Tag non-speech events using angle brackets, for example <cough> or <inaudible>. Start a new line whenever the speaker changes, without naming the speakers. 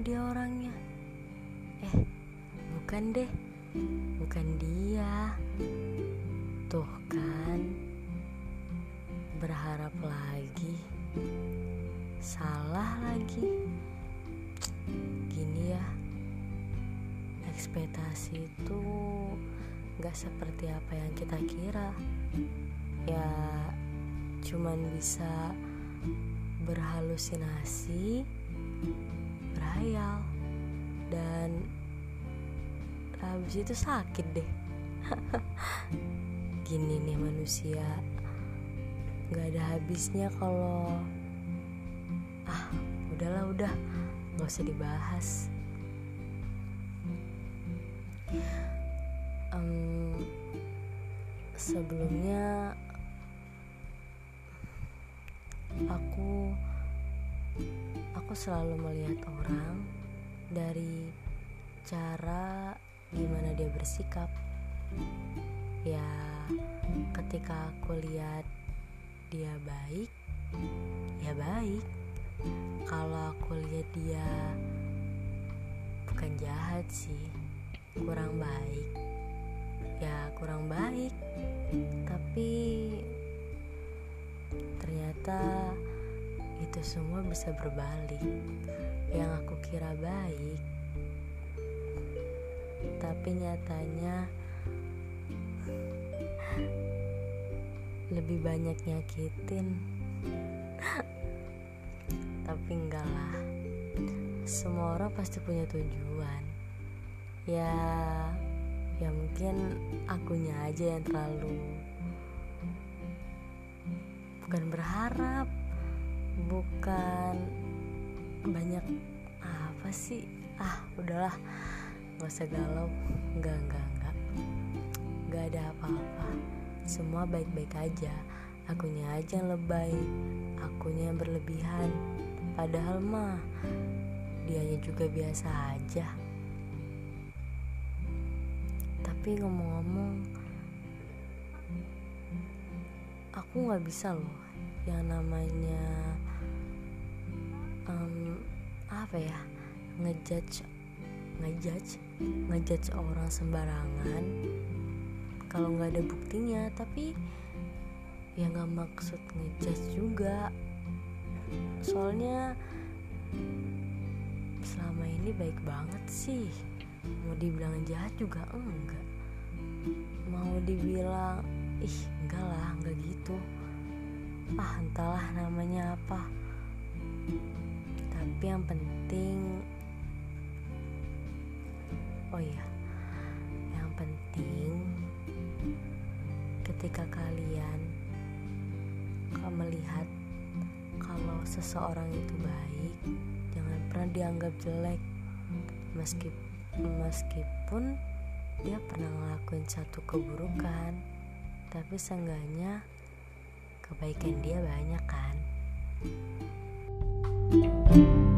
dia orangnya? Eh, bukan deh. Bukan dia. Tuh kan. Berharap lagi. Salah lagi. Gini ya. Ekspektasi itu gak seperti apa yang kita kira. Ya, cuman bisa berhalusinasi, berhayal, dan habis itu sakit deh. <laughs> Gini nih manusia, gak ada habisnya kalau ah udahlah udah gak usah dibahas. Um, sebelumnya aku aku selalu melihat orang dari cara gimana dia bersikap. Ya ketika aku lihat dia baik ya baik. Kalau aku lihat dia bukan jahat sih kurang baik ya kurang baik itu semua bisa berbalik. Yang aku kira baik tapi nyatanya lebih banyak nyakitin. Tapi enggak lah. Semua orang pasti punya tujuan. Ya ya mungkin akunya aja yang terlalu bukan berharap bukan. Banyak apa sih? Ah udahlah. Gak usah galau. Enggak enggak enggak enggak ada apa-apa. Semua baik-baik aja. Akunya aja yang lebay. Akunya yang berlebihan. Padahal mah dianya juga biasa aja. Tapi ngomong-ngomong aku nggak bisa loh. Yang namanya um, apa ya? Ngejudge ngejudge ngejudge orang sembarangan. Kalau nggak ada buktinya tapi ya nggak maksud ngejudge juga. Soalnya selama ini baik banget sih. Mau dibilang jahat juga enggak. Mau dibilang ih enggak lah enggak gitu. Ah entahlah namanya apa tapi yang penting oh iya yang penting ketika kalian melihat kalau seseorang itu baik jangan pernah dianggap jelek. Meskipun meskipun dia pernah ngelakuin satu keburukan tapi seenggaknya kebaikan dia banyak kan? thank you